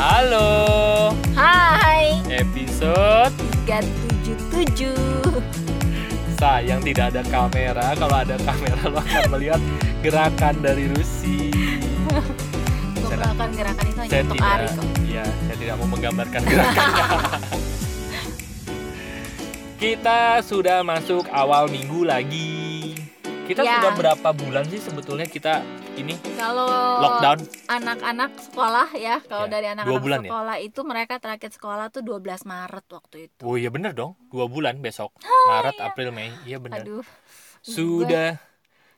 Halo, Hai episode 377 sayang tidak ada kamera. Kalau ada kamera lo akan melihat gerakan dari Rusi. Gue Saya- melakukan gerakan itu hanya Saya untuk tidak, Ari kok iya, saya tidak mau menggambarkan gerakannya. Kita sudah masuk awal minggu lagi. Kita Ya. sudah berapa bulan sih sebetulnya kita ini Kalau lockdown? anak-anak sekolah ya Kalau Ya, dari anak-anak ya? sekolah itu Mereka terakhir sekolah tuh 12 Maret waktu itu Oh iya bener dong, dua bulan besok. Maret, April, Mei. Iya bener. Aduh Sudah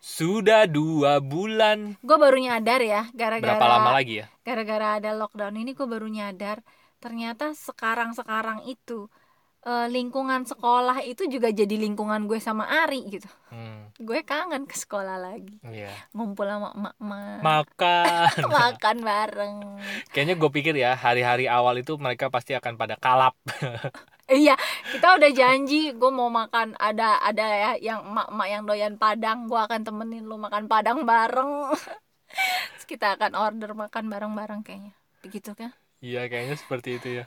sudah dua bulan. Gue baru nyadar ya Gara-gara Berapa lama lagi ya? Gara-gara ada lockdown ini gue baru nyadar Ternyata sekarang-sekarang itu eh, Lingkungan sekolah itu juga jadi lingkungan gue sama Ari gitu. Hmm, Gue kangen ke sekolah lagi. Iya. Ngumpul sama emak-emak. Makan. makan bareng. Kayaknya gue pikir ya hari-hari awal itu mereka pasti akan pada kalap. iya kita udah janji gue mau makan. Ada ada ya yang emak-emak yang doyan padang gue akan temenin lu makan padang bareng. Terus kita akan order makan bareng-bareng kayaknya. Begitu kan? Iya kayaknya seperti itu ya.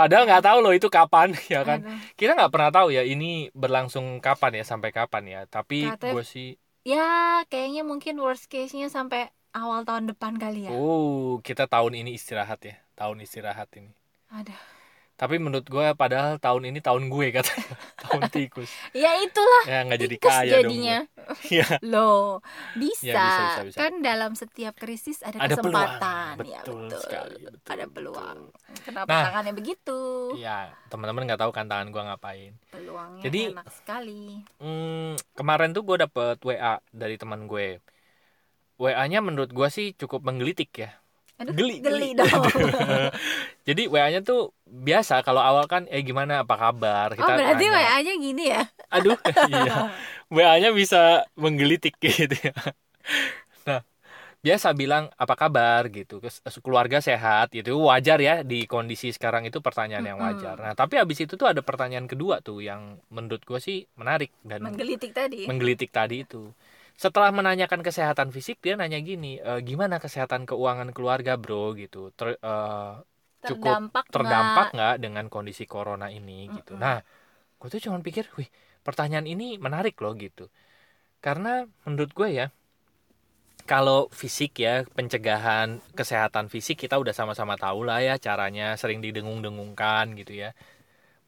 Padahal nggak tahu loh itu kapan ya kan. Aduh. Kita nggak pernah tahu ya ini berlangsung kapan ya sampai kapan ya. Tapi Katanya- gue sih, ya kayaknya mungkin worst case nya sampai awal tahun depan kali ya oh kita tahun ini istirahat ya. Tahun istirahat ini. ada Tapi menurut gue padahal tahun ini tahun gue katanya. tahun tikus. ya itulah Ya nggak jadi kaya jadinya. Iya. loh bisa, Ya, bisa, bisa, bisa. kan dalam setiap krisis ada, Ada peluang. kesempatan ya Betul betul sekali, betul, ada betul. peluang kenapa Nah. tangannya begitu Iya, teman-teman nggak tahu kan tangan gue ngapain. peluangnya Jadi- enak sekali Hmm, kemarin tuh gue dapet WA dari teman gue. WA-nya menurut gue sih cukup menggelitik ya. Aduh, Geli, geli, geli. dong Jadi WA-nya tuh biasa kalau awal kan eh gimana apa kabar oh berarti tanya. WA aja gini ya Aduh, iya. WA-nya bisa menggelitik gitu ya. Nah, biasa bilang apa kabar gitu. Kes- Keluarga sehat gitu. Wajar ya di kondisi sekarang itu pertanyaan yang wajar. Nah, tapi habis itu tuh ada pertanyaan kedua tuh yang menurut gue sih menarik dan menggelitik tadi menggelitik tadi itu. Setelah menanyakan kesehatan fisik, dia nanya gini, "E, gimana kesehatan keuangan keluarga, bro? Gitu. Ter- eh, cukup terdampak terdampak nggak? dengan kondisi corona ini gitu. Mm-mm. Nah, gue tuh cuma pikir, wih, pertanyaan ini menarik loh gitu. Karena menurut gue ya, kalau fisik ya pencegahan kesehatan fisik kita udah sama-sama tahu lah ya caranya sering didengung-dengungkan gitu ya.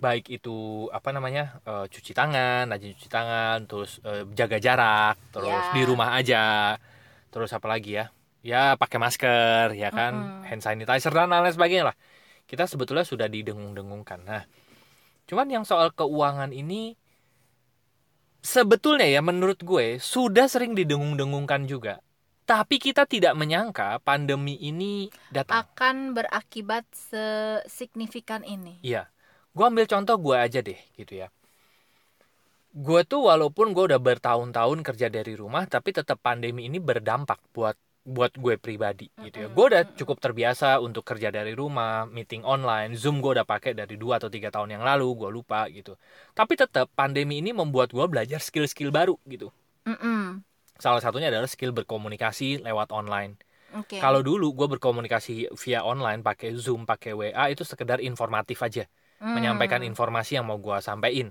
Baik itu apa namanya eh, cuci tangan, rajin cuci tangan, terus eh, jaga jarak, terus Ya. di rumah aja, terus apa lagi ya? Ya pakai masker, ya kan, Mm-mm. hand sanitizer dan lain sebagainya lah. Kita sebetulnya sudah didengung-dengungkan. Nah, cuman yang soal keuangan ini sebetulnya ya menurut gue sudah sering didengung-dengungkan juga. Tapi kita tidak menyangka pandemi ini datang. akan berakibat sesignifikan ini Iya. Gue ambil contoh gue aja deh gitu ya. Gue tuh walaupun gue udah bertahun-tahun kerja dari rumah tapi tetap pandemi ini berdampak buat buat gue pribadi gitu ya. Gue udah cukup terbiasa untuk kerja dari rumah, meeting online, Zoom gue udah pakai dari 2 atau tiga tahun yang lalu, gue lupa gitu. Tapi tetap pandemi ini membuat gue belajar skill-skill baru gitu. Mm-mm. Salah satunya adalah skill berkomunikasi lewat online. oke Kalau dulu gue berkomunikasi via online pakai Zoom, pakai WA itu sekedar informatif aja Hmm. menyampaikan informasi yang mau gue sampaikan.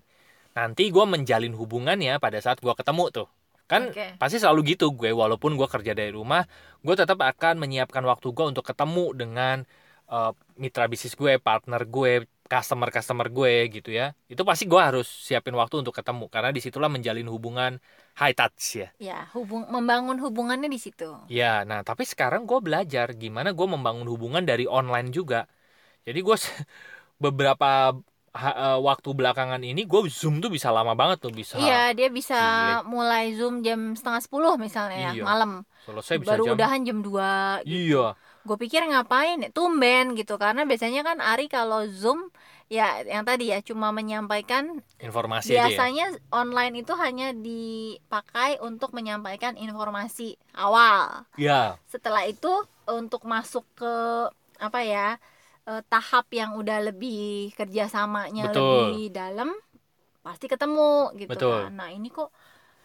Nanti gue menjalin hubungannya pada saat gue ketemu tuh. Kan Oke. pasti selalu gitu gue, walaupun gue kerja dari rumah, gue tetap akan menyiapkan waktu gue untuk ketemu dengan eh, mitra bisnis gue, partner gue, customer-customer gue gitu ya. Itu pasti gue harus siapin waktu untuk ketemu, karena di situlah menjalin hubungan high touch ya. ya hubung membangun hubungannya di situ Ya, nah tapi sekarang gue belajar gimana gue membangun hubungan dari online juga. Jadi gue beberapa ha- eh, waktu belakangan ini gue zoom tuh bisa lama banget tuh bisa iya dia bisa Gile. mulai zoom jam setengah sepuluh misalnya Iya. ya malam selesai bisa baru jam udahan jam 2 gitu. iya gue pikir ngapain tumben gitu karena biasanya kan Ari kalau zoom ya yang tadi ya cuma menyampaikan informasi aja ya. biasanya online itu hanya dipakai untuk menyampaikan informasi awal ya setelah itu untuk masuk ke apa ya eh, tahap yang udah lebih kerjasamanya Betul. lebih dalam pasti ketemu gitu Betul. kan nah ini kok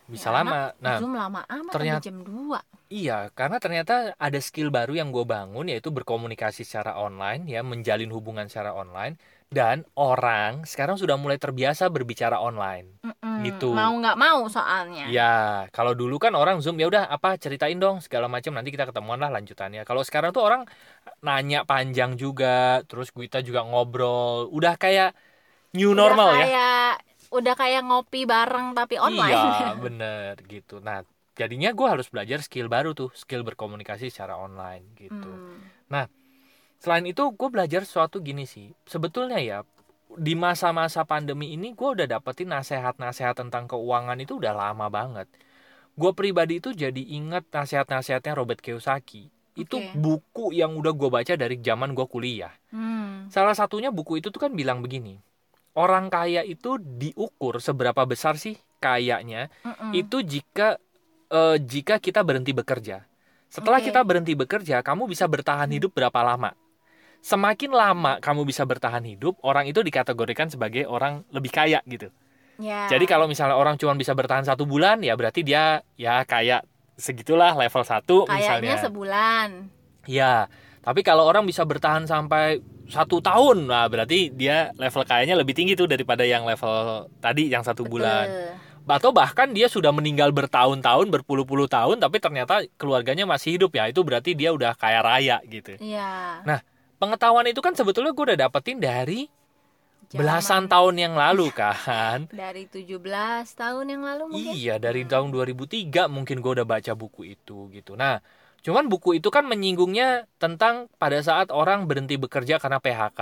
bisa Ya, lama nah Zoom lama amat ternyata- jam 2 Iya, karena ternyata ada skill baru yang gue bangun yaitu berkomunikasi secara online ya, menjalin hubungan secara online dan orang sekarang sudah mulai terbiasa berbicara online. Mm-mm. Gitu. mau nggak mau soalnya Ya, kalau dulu kan orang Zoom ya udah apa ceritain dong segala macam nanti kita ketemuan lah lanjutannya. Kalau sekarang tuh orang nanya panjang juga, terus kita juga ngobrol, udah kayak new Udah normal ya. Udah kayak ngopi bareng tapi online Iya, bener gitu. Nah, jadinya gue harus belajar skill baru tuh, skill berkomunikasi secara online gitu. Hmm. Selain itu, gue belajar sesuatu gini sih. Sebetulnya ya, di masa-masa pandemi ini gue udah dapetin nasihat-nasihat tentang keuangan itu udah lama banget. Gue pribadi itu jadi inget nasihat-nasihatnya Robert Kiyosaki. Itu Oke. buku yang udah gue baca dari zaman gue kuliah. Hmm. Salah satunya buku itu tuh kan bilang begini. Orang kaya itu diukur seberapa besar sih kayanya Mm-mm. itu jika eh, jika kita berhenti bekerja. Setelah Oke. kita berhenti bekerja, kamu bisa bertahan hidup berapa lama? Semakin lama kamu bisa bertahan hidup, orang itu dikategorikan sebagai orang lebih kaya gitu. Ya. Jadi kalau misalnya orang cuma bisa bertahan satu bulan, ya berarti dia ya kayak segitulah level 1 kayaknya misalnya. sebulan Ya, tapi kalau orang bisa bertahan sampai satu tahun, nah berarti dia level kayaknya lebih tinggi tuh daripada yang level tadi yang satu bulan. Betul. atau bahkan dia sudah meninggal bertahun-tahun berpuluh-puluh tahun tapi ternyata keluarganya masih hidup ya. Itu berarti dia udah kaya raya gitu. Iya. pengetahuan itu kan sebetulnya gue udah dapetin dari Zaman belasan tahun yang lalu kan? Dari 17 tahun yang lalu mungkin. iya dari tahun 2003 mungkin gue udah baca buku itu gitu. Nah cuman buku itu kan menyinggungnya tentang pada saat orang berhenti bekerja karena PHK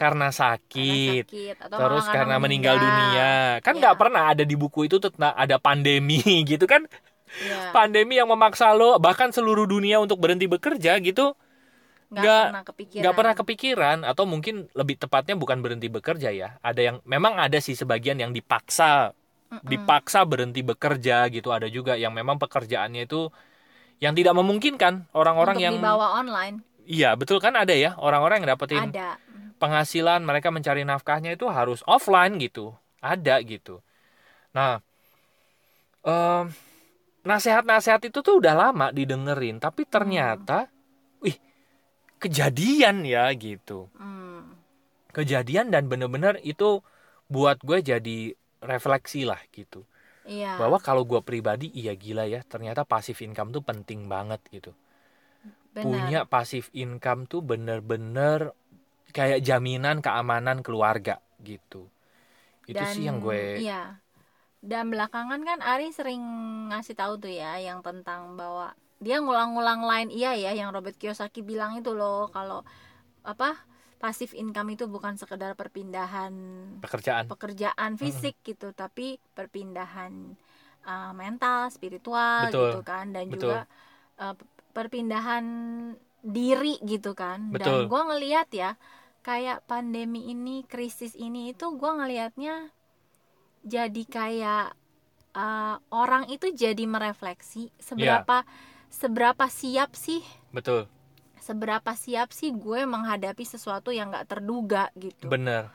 karena Karena sakit sakit atau terus karena meninggal dunia kan Ya. nggak pernah ada di buku itu tentang ada pandemi gitu kan Iya. pandemi yang memaksa lo bahkan seluruh dunia untuk berhenti bekerja gitu nggak pernah kepikiran. nggak pernah kepikiran atau mungkin lebih tepatnya bukan berhenti bekerja ya ada yang memang ada sih sebagian yang dipaksa Mm-mm. dipaksa berhenti bekerja gitu ada juga yang memang pekerjaannya itu yang tidak memungkinkan orang-orang yang dibawa online. Iya betul kan ada ya orang-orang yang dapetin ada. penghasilan mereka mencari nafkahnya itu harus offline gitu. Ada gitu. Nah em, nasihat-nasihat itu tuh udah lama didengerin tapi ternyata wih kejadian ya gitu. Hmm. kejadian dan bener-bener itu buat gue jadi refleksi lah gitu Iya. bahwa kalau gue pribadi iya gila ya ternyata pasif income tuh penting banget gitu benar. punya pasif income tuh bener-bener kayak jaminan keamanan keluarga gitu itu Dan, sih yang gue Iya. Dan belakangan kan Ari sering ngasih tahu tuh ya yang tentang bahwa dia ngulang-ngulang lain iya ya yang Robert Kiyosaki bilang itu loh kalau apa pasif income itu bukan sekedar perpindahan pekerjaan pekerjaan fisik gitu tapi perpindahan uh, mental spiritual Betul. gitu kan dan Betul. juga uh, perpindahan diri gitu kan Betul. dan gua ngelihat ya kayak pandemi ini krisis ini itu gua ngelihatnya jadi kayak uh, orang itu jadi merefleksi seberapa seberapa siap sih betul seberapa siap sih gue menghadapi sesuatu yang nggak terduga gitu. Bener.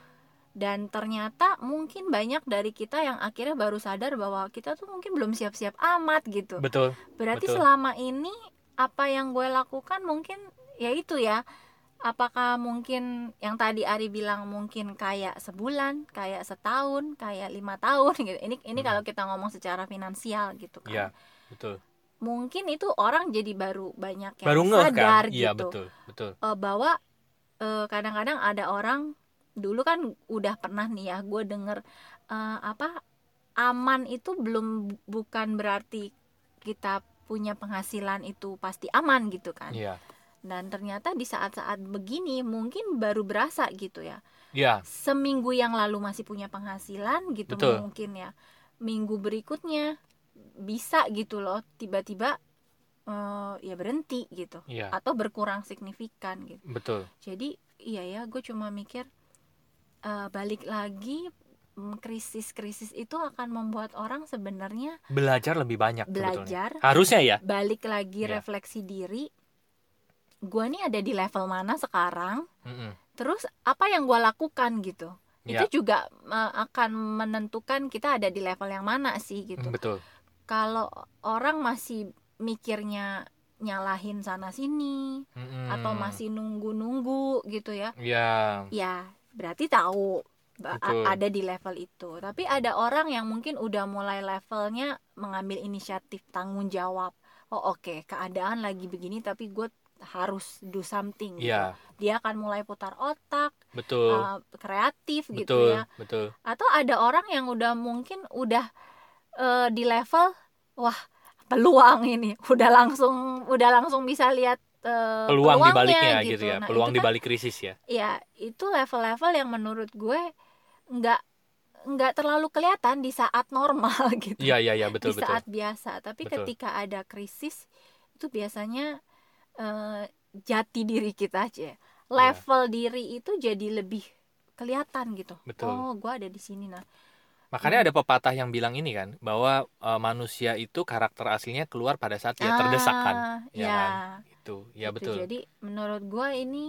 Dan ternyata mungkin banyak dari kita yang akhirnya baru sadar bahwa kita tuh mungkin belum siap-siap amat gitu. Betul berarti betul. selama ini apa yang gue lakukan mungkin ya itu ya apakah mungkin yang tadi Ari bilang mungkin kayak sebulan kayak setahun kayak lima tahun gitu. Ini ini Hmm. kalau kita ngomong secara finansial gitu kan. Iya, betul mungkin itu orang jadi baru banyak yang baru ngeh sadar kan iya gitu betul betul. eh, bahwa eh, kadang-kadang ada orang dulu kan udah pernah nih ya gue denger eh, apa aman itu belum bukan berarti kita punya penghasilan itu pasti aman gitu kan. Iya. Dan ternyata di saat-saat begini mungkin baru berasa gitu ya. Iya. Seminggu yang lalu masih punya penghasilan gitu Betul. mungkin ya. Minggu berikutnya bisa gitu loh tiba-tiba eh, ya berhenti gitu. Iya. Atau berkurang signifikan gitu. Betul. Jadi iya ya gue cuma mikir eh, balik lagi mm, krisis-krisis itu akan membuat orang sebenarnya belajar lebih banyak sebetulnya. Belajar. Harusnya ya. Balik lagi Iya. refleksi diri. Gue nih ada di level mana sekarang? Mm-mm. terus apa yang gue lakukan gitu? Iya. itu juga eh, akan menentukan kita ada di level yang mana sih gitu. Betul kalau orang masih mikirnya nyalahin sana sini Mm-mm. atau masih nunggu-nunggu gitu ya ya ya berarti tahu Betul. ada di level itu. Tapi ada orang yang mungkin udah mulai levelnya mengambil inisiatif tanggung jawab. Oh oke keadaan lagi begini tapi gue harus do something gitu. ya dia akan mulai putar otak betul. uh, kreatif gitu betul ya. betul. Atau ada orang yang udah mungkin udah eh, di level wah peluang ini. Udah langsung udah langsung bisa lihat eh, peluang di peluangnya baliknya gitu, ya Nah, peluang kan- balik krisis ya. Ya itu level-level yang menurut gue nggak nggak terlalu kelihatan di saat normal gitu. Iya iya iya betul di betul. saat biasa. Tapi Betul. ketika ada krisis itu biasanya eh, jati diri kita aja. Level diri itu jadi lebih kelihatan gitu. Iya. Betul. oh gue ada di sini nah makanya ada pepatah yang bilang ini kan bahwa eh, manusia itu karakter aslinya keluar pada saat dia terdesak kan Ah, ya ya, kan? Itu ya gitu. betul. Jadi menurut gue ini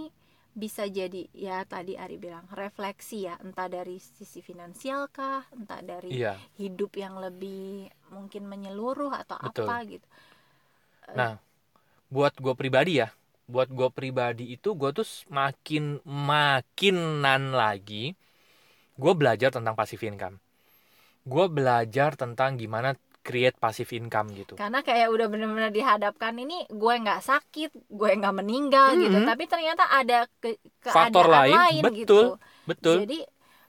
bisa jadi ya tadi Ari bilang refleksi ya entah dari sisi finansial kah entah dari iya. hidup yang lebih mungkin menyeluruh atau Betul. apa gitu Nah, buat gue pribadi ya, buat gue pribadi itu gue tuh makin makinan lagi, gue belajar tentang passive income. Gue belajar tentang gimana create passive income gitu. karena kayak udah bener-bener dihadapkan ini gue nggak sakit gue nggak meninggal gitu Mhm. tapi ternyata ada ke Faktor keadaan lain, betul, gitu Betul, jadi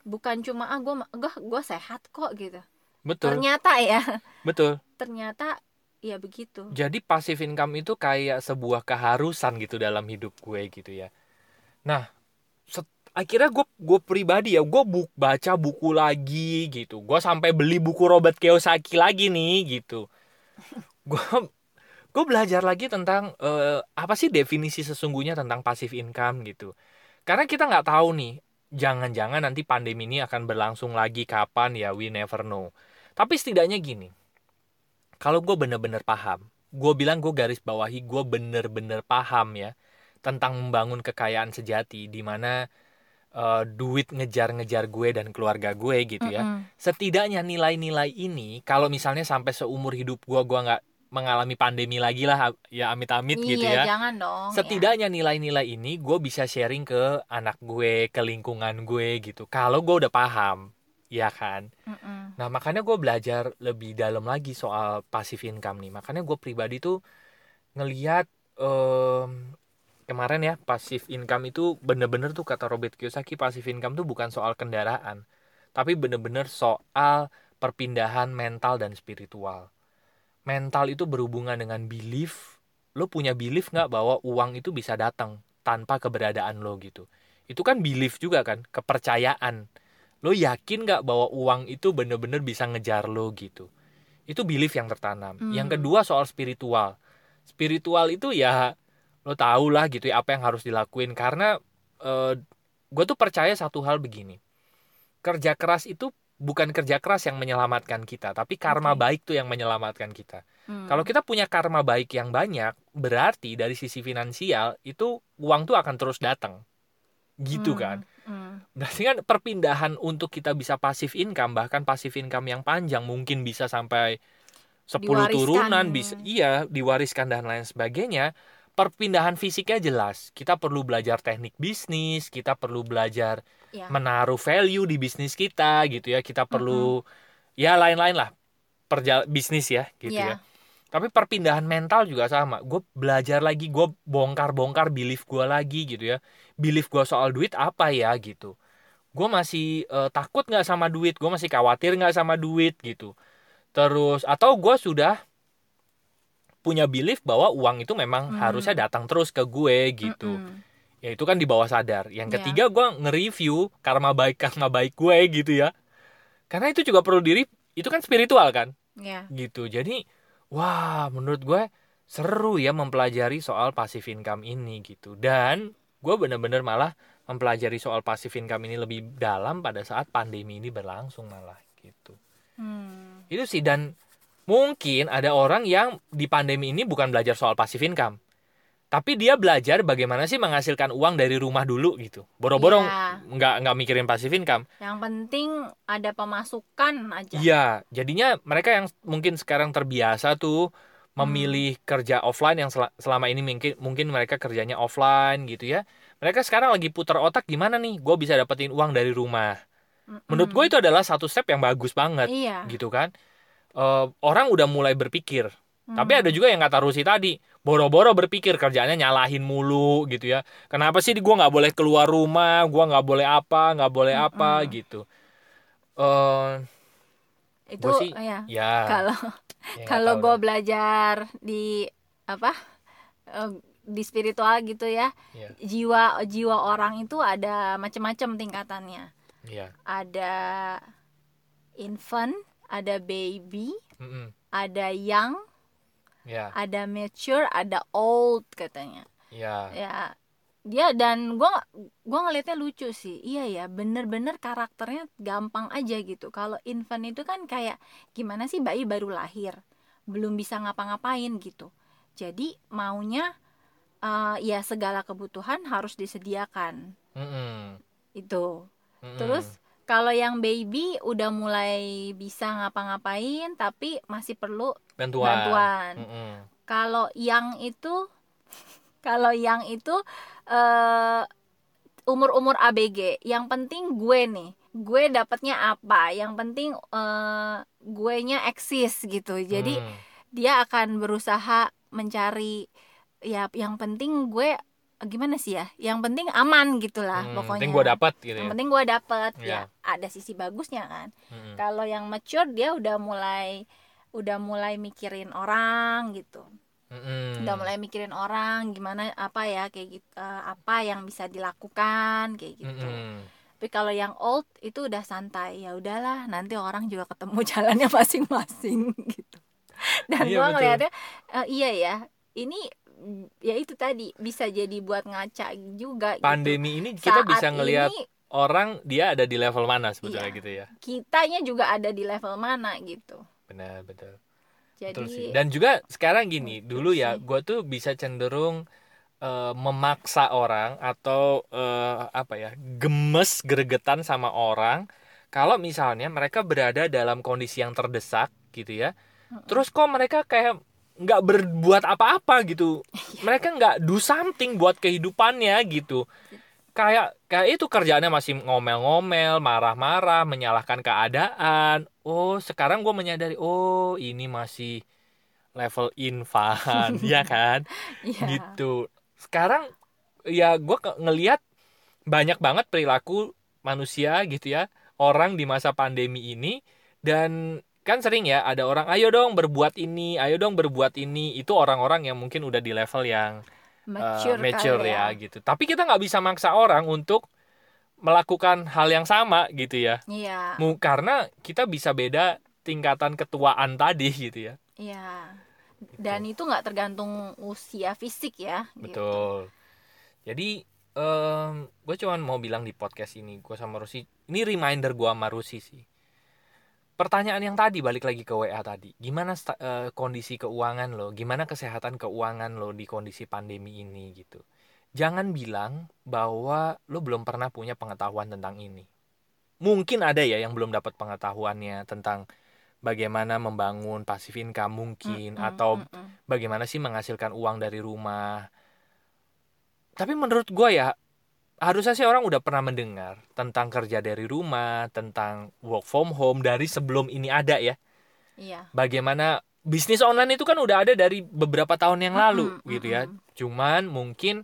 bukan cuma ah gue gue gue sehat kok gitu betul, ternyata ya betul. ternyata ya begitu Jadi passive income itu kayak sebuah keharusan gitu dalam hidup gue gitu ya. Nah, akhirnya gue gue pribadi ya, gue buk, baca buku lagi gitu. Gue sampai beli buku Robert Kiyosaki lagi nih gitu. Gue gue belajar lagi tentang eh, apa sih definisi sesungguhnya tentang passive income gitu. Karena kita nggak tahu nih, jangan-jangan nanti pandemi ini akan berlangsung lagi kapan ya, we never know. Tapi setidaknya gini, kalau gue bener-bener paham, gue bilang gue garis bawahi gue bener-bener paham ya tentang membangun kekayaan sejati di mana eh, duit ngejar-ngejar gue dan keluarga gue gitu ya. Mm-mm. Setidaknya nilai-nilai ini kalau misalnya sampai seumur hidup gue gue nggak mengalami pandemi lagi lah ya amit-amit iya gitu ya. jangan dong ya. Setidaknya nilai-nilai ini gue bisa sharing ke anak gue, ke lingkungan gue gitu. Kalau gue udah paham, ya kan. Mm-mm. Nah makanya gue belajar lebih dalam lagi soal passive income nih. Makanya gue pribadi tuh ngeliat em, kemarin ya passive income itu bener-bener tuh kata Robert Kiyosaki passive income tuh bukan soal kendaraan, tapi bener-bener soal perpindahan mental dan spiritual. Mental itu berhubungan dengan belief. Lo punya belief nggak bahwa uang itu bisa datang tanpa keberadaan lo gitu. Itu kan belief juga kan, kepercayaan lo yakin nggak bahwa uang itu bener-bener bisa ngejar lo gitu itu belief yang tertanam Hmm. yang kedua soal spiritual spiritual itu ya lo tau lah gitu ya apa yang harus dilakuin karena gue tuh percaya satu hal begini kerja keras itu bukan kerja keras yang menyelamatkan kita tapi karma Oke. baik tuh yang menyelamatkan kita Hmm. kalau kita punya karma baik yang banyak berarti dari sisi finansial itu uang tuh akan terus datang gitu Hmm. kan Hmm. Berarti kan perpindahan untuk kita bisa pasif income bahkan pasif income yang panjang mungkin bisa sampai 10 Diwariskan. turunan bisa iya diwariskan dan lain sebagainya. Perpindahan fisiknya jelas. Kita perlu belajar teknik bisnis, kita perlu belajar Ya. menaruh value di bisnis kita gitu ya. Kita perlu ya lain-lain lah perjal bisnis ya gitu ya. Ya. Tapi perpindahan mental juga sama. Gue belajar lagi, gue bongkar-bongkar belief gue lagi gitu ya. Belief gue soal duit apa ya gitu. Gue masih eh, takut nggak sama duit, gue masih khawatir nggak sama duit gitu. Terus atau gue sudah punya belief bahwa uang itu memang Hmm. harusnya datang terus ke gue gitu. Mm-mm. Ya itu kan di bawah sadar. Yang Ya. ketiga gue nge-review karma baik karma baik gue gitu ya. Karena itu juga perlu diri, itu kan spiritual kan Ya. gitu jadi wah menurut gue seru ya mempelajari soal passive income ini gitu dan gue bener-bener malah mempelajari soal passive income ini lebih dalam pada saat pandemi ini berlangsung malah gitu Hmm. itu sih dan mungkin ada orang yang di pandemi ini bukan belajar soal passive income tapi dia belajar bagaimana sih menghasilkan uang dari rumah dulu gitu boro-boro Iya. nggak nggak mikirin passive income yang penting ada pemasukan aja Iya, jadinya mereka yang mungkin sekarang terbiasa tuh memilih kerja offline yang sel- selama ini mungkin mungkin mereka kerjanya offline gitu ya. Mereka sekarang lagi putar otak gimana nih, gue bisa dapetin uang dari rumah. Menurut gue itu adalah satu step yang bagus banget, iya gitu kan. Eh, orang udah mulai berpikir, Hmm. tapi ada juga yang kata Rusi tadi, boro-boro berpikir kerjaannya nyalahin mulu gitu ya. Kenapa sih gue nggak boleh keluar rumah, gue nggak boleh apa, nggak boleh apa Mm-mm. gitu. Eh, itu sih- ya ya. kalau ya kalau gue belajar di apa eh, di spiritual gitu ya Iya. jiwa jiwa orang itu ada macam-macam tingkatannya Iya. ada infant ada baby Mm-mm. ada young Ya, ada mature ada old katanya. Ya, ya. Dia dan gua gua ngelihatnya lucu sih. Iya ya bener-bener karakternya gampang aja gitu. Kalau infant itu kan kayak gimana sih bayi baru lahir? Belum bisa ngapa-ngapain gitu. Jadi maunya eh, ya segala kebutuhan harus disediakan. Mm-mm. itu. Mm-mm. terus kalau yang baby udah mulai bisa ngapa-ngapain tapi masih perlu bantuan. bantuan Mm-mm. kalau yang itu kalau yang itu eh umur-umur ABG yang penting gue nih gue dapatnya apa yang penting eh gue nya eksis gitu jadi Mm. dia akan berusaha mencari ya yang penting gue gimana sih ya yang penting aman gitulah Hmm, pokoknya penting gue dapat gitu yang ya. penting gue dapet Iya. ya ada sisi bagusnya kan Mm-mm. kalau yang mature dia udah mulai udah mulai mikirin orang gitu Mm-mm. udah mulai mikirin orang gimana apa ya kayak gitu apa yang bisa dilakukan kayak gitu Mm-mm. tapi kalau yang old itu udah santai ya udahlah nanti orang juga ketemu jalannya masing-masing gitu dan Iya, gua betul. ngeliatnya eh, iya ya ini ya itu tadi bisa jadi buat ngaca juga gitu. Pandemi ini kita Saat bisa ngelihat ini orang dia ada di level mana sebetulnya Iya. gitu ya. kitanya juga ada di level mana gitu Benar, betul. jadi Betul sih. Dan juga sekarang gini, Gitu dulu ya gue tuh bisa cenderung eh, memaksa orang atau eh, apa ya, gemes gregetan sama orang kalau misalnya mereka berada dalam kondisi yang terdesak gitu ya. Terus kok mereka kayak nggak berbuat apa-apa gitu. mereka nggak do something buat kehidupannya gitu. Kayak kayak itu kerjaannya masih ngomel-ngomel, marah-marah, menyalahkan keadaan. Oh, sekarang gue menyadari, oh ini masih level infan, ya kan? Iya. Gitu. Sekarang ya gue ngelihat banyak banget perilaku manusia gitu ya, orang di masa pandemi ini dan kan sering ya ada orang ayo dong berbuat ini, ayo dong berbuat ini. Itu orang-orang yang mungkin udah di level yang eh, mature, mature kali ya gitu. Tapi kita nggak bisa maksa orang untuk melakukan hal yang sama gitu ya. iya Karena kita bisa beda tingkatan ketuaan tadi gitu ya. iya dan itu nggak tergantung usia fisik ya gitu. Betul. Jadi gue cuman mau bilang di podcast ini gue sama Rusi ini reminder gue sama Rusi sih. Pertanyaan yang tadi balik lagi ke WA tadi, gimana eh, kondisi keuangan lo, gimana kesehatan keuangan lo di kondisi pandemi ini gitu. Jangan bilang bahwa lo belum pernah punya pengetahuan tentang ini. Mungkin ada ya yang belum dapat pengetahuannya tentang bagaimana membangun passive income mungkin Mm-mm, atau bagaimana sih menghasilkan uang dari rumah. Tapi menurut gue ya harusnya sih orang udah pernah mendengar tentang kerja dari rumah, tentang work from home dari sebelum ini ada ya. iya Bagaimana bisnis online itu kan udah ada dari beberapa tahun yang lalu Mm-mm, gitu ya. Cuman mungkin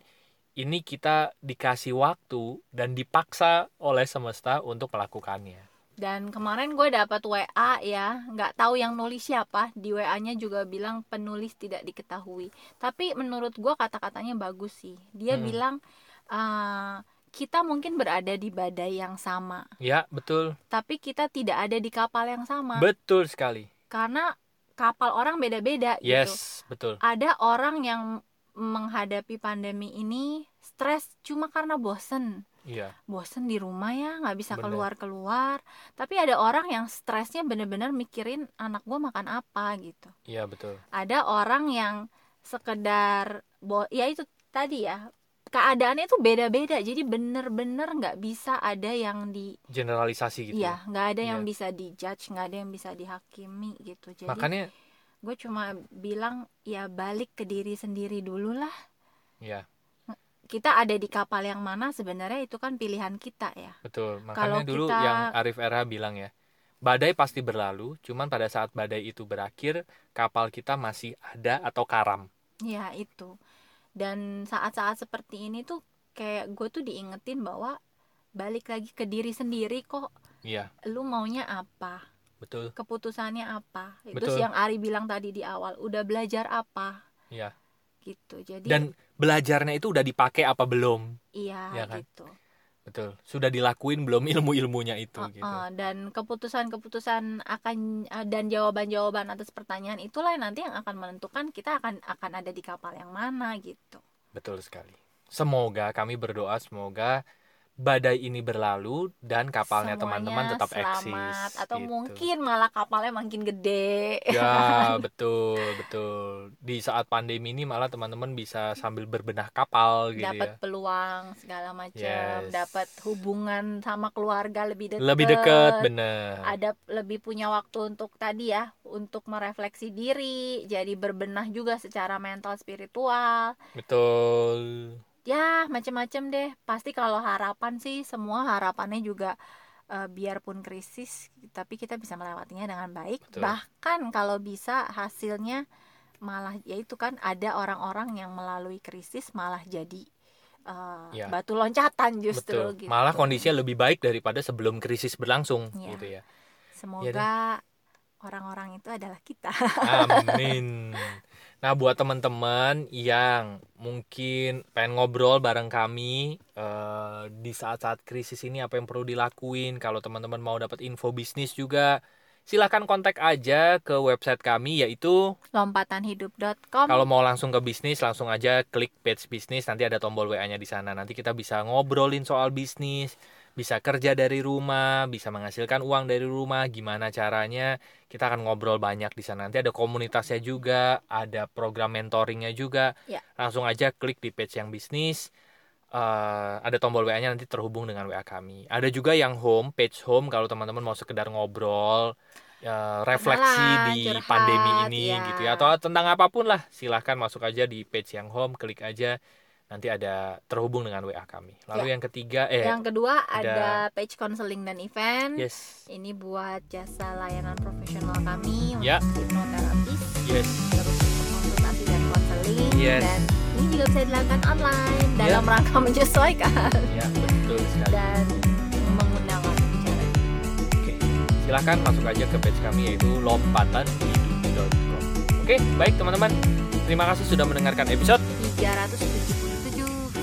ini kita dikasih waktu dan dipaksa oleh semesta untuk melakukannya. dan kemarin gue dapat WA ya nggak tahu yang nulis siapa di WA-nya juga bilang penulis tidak diketahui tapi menurut gue kata-katanya bagus sih dia Hmm. bilang eh, kita mungkin berada di badai yang sama Ya, betul. tapi kita tidak ada di kapal yang sama Betul sekali. karena kapal orang beda-beda gitu Yes, betul. ada orang yang menghadapi pandemi ini stres cuma karena bosen Iya. bosen di rumah ya nggak bisa keluar-keluar tapi ada orang yang stresnya bener-bener mikirin anak gua makan apa gitu Iya, betul. ada orang yang sekedar bo ya itu tadi ya keadaannya itu beda-beda. Jadi bener-bener nggak bisa ada yang di generalisasi gitu iya nggak ada yang Iya. bisa dijudge nggak ada yang bisa dihakimi gitu. Jadi makanya gue cuma bilang ya balik ke diri sendiri dulu lah. Ya kita ada di kapal yang mana sebenarnya itu kan pilihan kita ya. Betul. Kalau makanya dulu kita- yang Arif Era bilang ya badai pasti berlalu cuman pada saat badai itu berakhir kapal kita masih ada atau karam. Ya itu dan saat-saat seperti ini tuh kayak gue tuh diingetin bahwa balik lagi ke diri sendiri kok. Iya. Lu maunya apa? Betul. Keputusannya apa? Itu Betul. sih yang Ari bilang tadi di awal. Udah belajar apa? Iya. Gitu. Jadi dan belajarnya itu udah dipakai apa belum? Iya Ya kan? gitu betul. Sudah dilakuin belum ilmu ilmunya itu Uh, gitu. uh, dan keputusan-keputusan akan uh, dan jawaban-jawaban atas pertanyaan itulah yang nanti yang akan menentukan kita akan akan ada di kapal yang mana gitu. betul sekali. Semoga kami berdoa semoga badai ini berlalu dan kapalnya teman-teman tetap selamat eksis atau gitu. mungkin malah kapalnya makin gede. ya betul betul di saat pandemi ini malah teman-teman bisa sambil berbenah kapal gitu dapat ya peluang segala macam, Yes. dapat hubungan sama keluarga lebih dekat. lebih dekat bener Ada lebih punya waktu untuk tadi ya, untuk merefleksi diri, jadi berbenah juga secara mental spiritual. betul ya macem-macem deh pasti kalau harapan sih semua harapannya juga eh, biarpun krisis tapi kita bisa melewatinya dengan baik Betul. bahkan kalau bisa hasilnya malah ya itu kan ada orang-orang yang melalui krisis malah jadi eh, Ya. batu loncatan justru betul gitu malah kondisinya lebih baik daripada sebelum krisis berlangsung Iya. gitu ya semoga orang-orang itu adalah kita Amin. Nah, buat teman-teman yang mungkin pengen ngobrol bareng kami eh, di saat-saat krisis ini apa yang perlu dilakuin, kalau teman-teman mau dapat info bisnis juga, silahkan kontak aja ke website kami yaitu lompatanhidup.com kalau mau langsung ke bisnis langsung aja klik page bisnis nanti ada tombol WA-nya di sana. Nanti kita bisa ngobrolin soal bisnis, bisa kerja dari rumah, bisa menghasilkan uang dari rumah, gimana caranya. Kita akan ngobrol banyak di sana. Nanti ada komunitasnya juga, ada program mentoringnya juga. Ya. Langsung aja klik di page yang bisnis. Eh, ada tombol WA-nya nanti terhubung dengan WA kami. Ada juga yang home, page home kalau teman-teman mau sekedar ngobrol, eh, refleksi di curhat, pandemi ini ya. gitu ya atau tentang apa pun lah silahkan masuk aja di page yang home klik aja nanti ada terhubung dengan WA kami. Lalu yang ketiga eh yang kedua ada- ada page counseling dan event. Yes. Ini buat jasa layanan profesional kami Ya. untuk hipnoterapis. Yes. Terus konsultasi dan konseling Yes. dan ini juga bisa dilakukan online Ya. dalam rangka menyesuaikan. Ya betul sekali. Dan mengundang orang bicara. Oke silahkan masuk aja ke page kami yaitu lompatanhidup.com oke baik teman-teman. Terima kasih sudah mendengarkan episode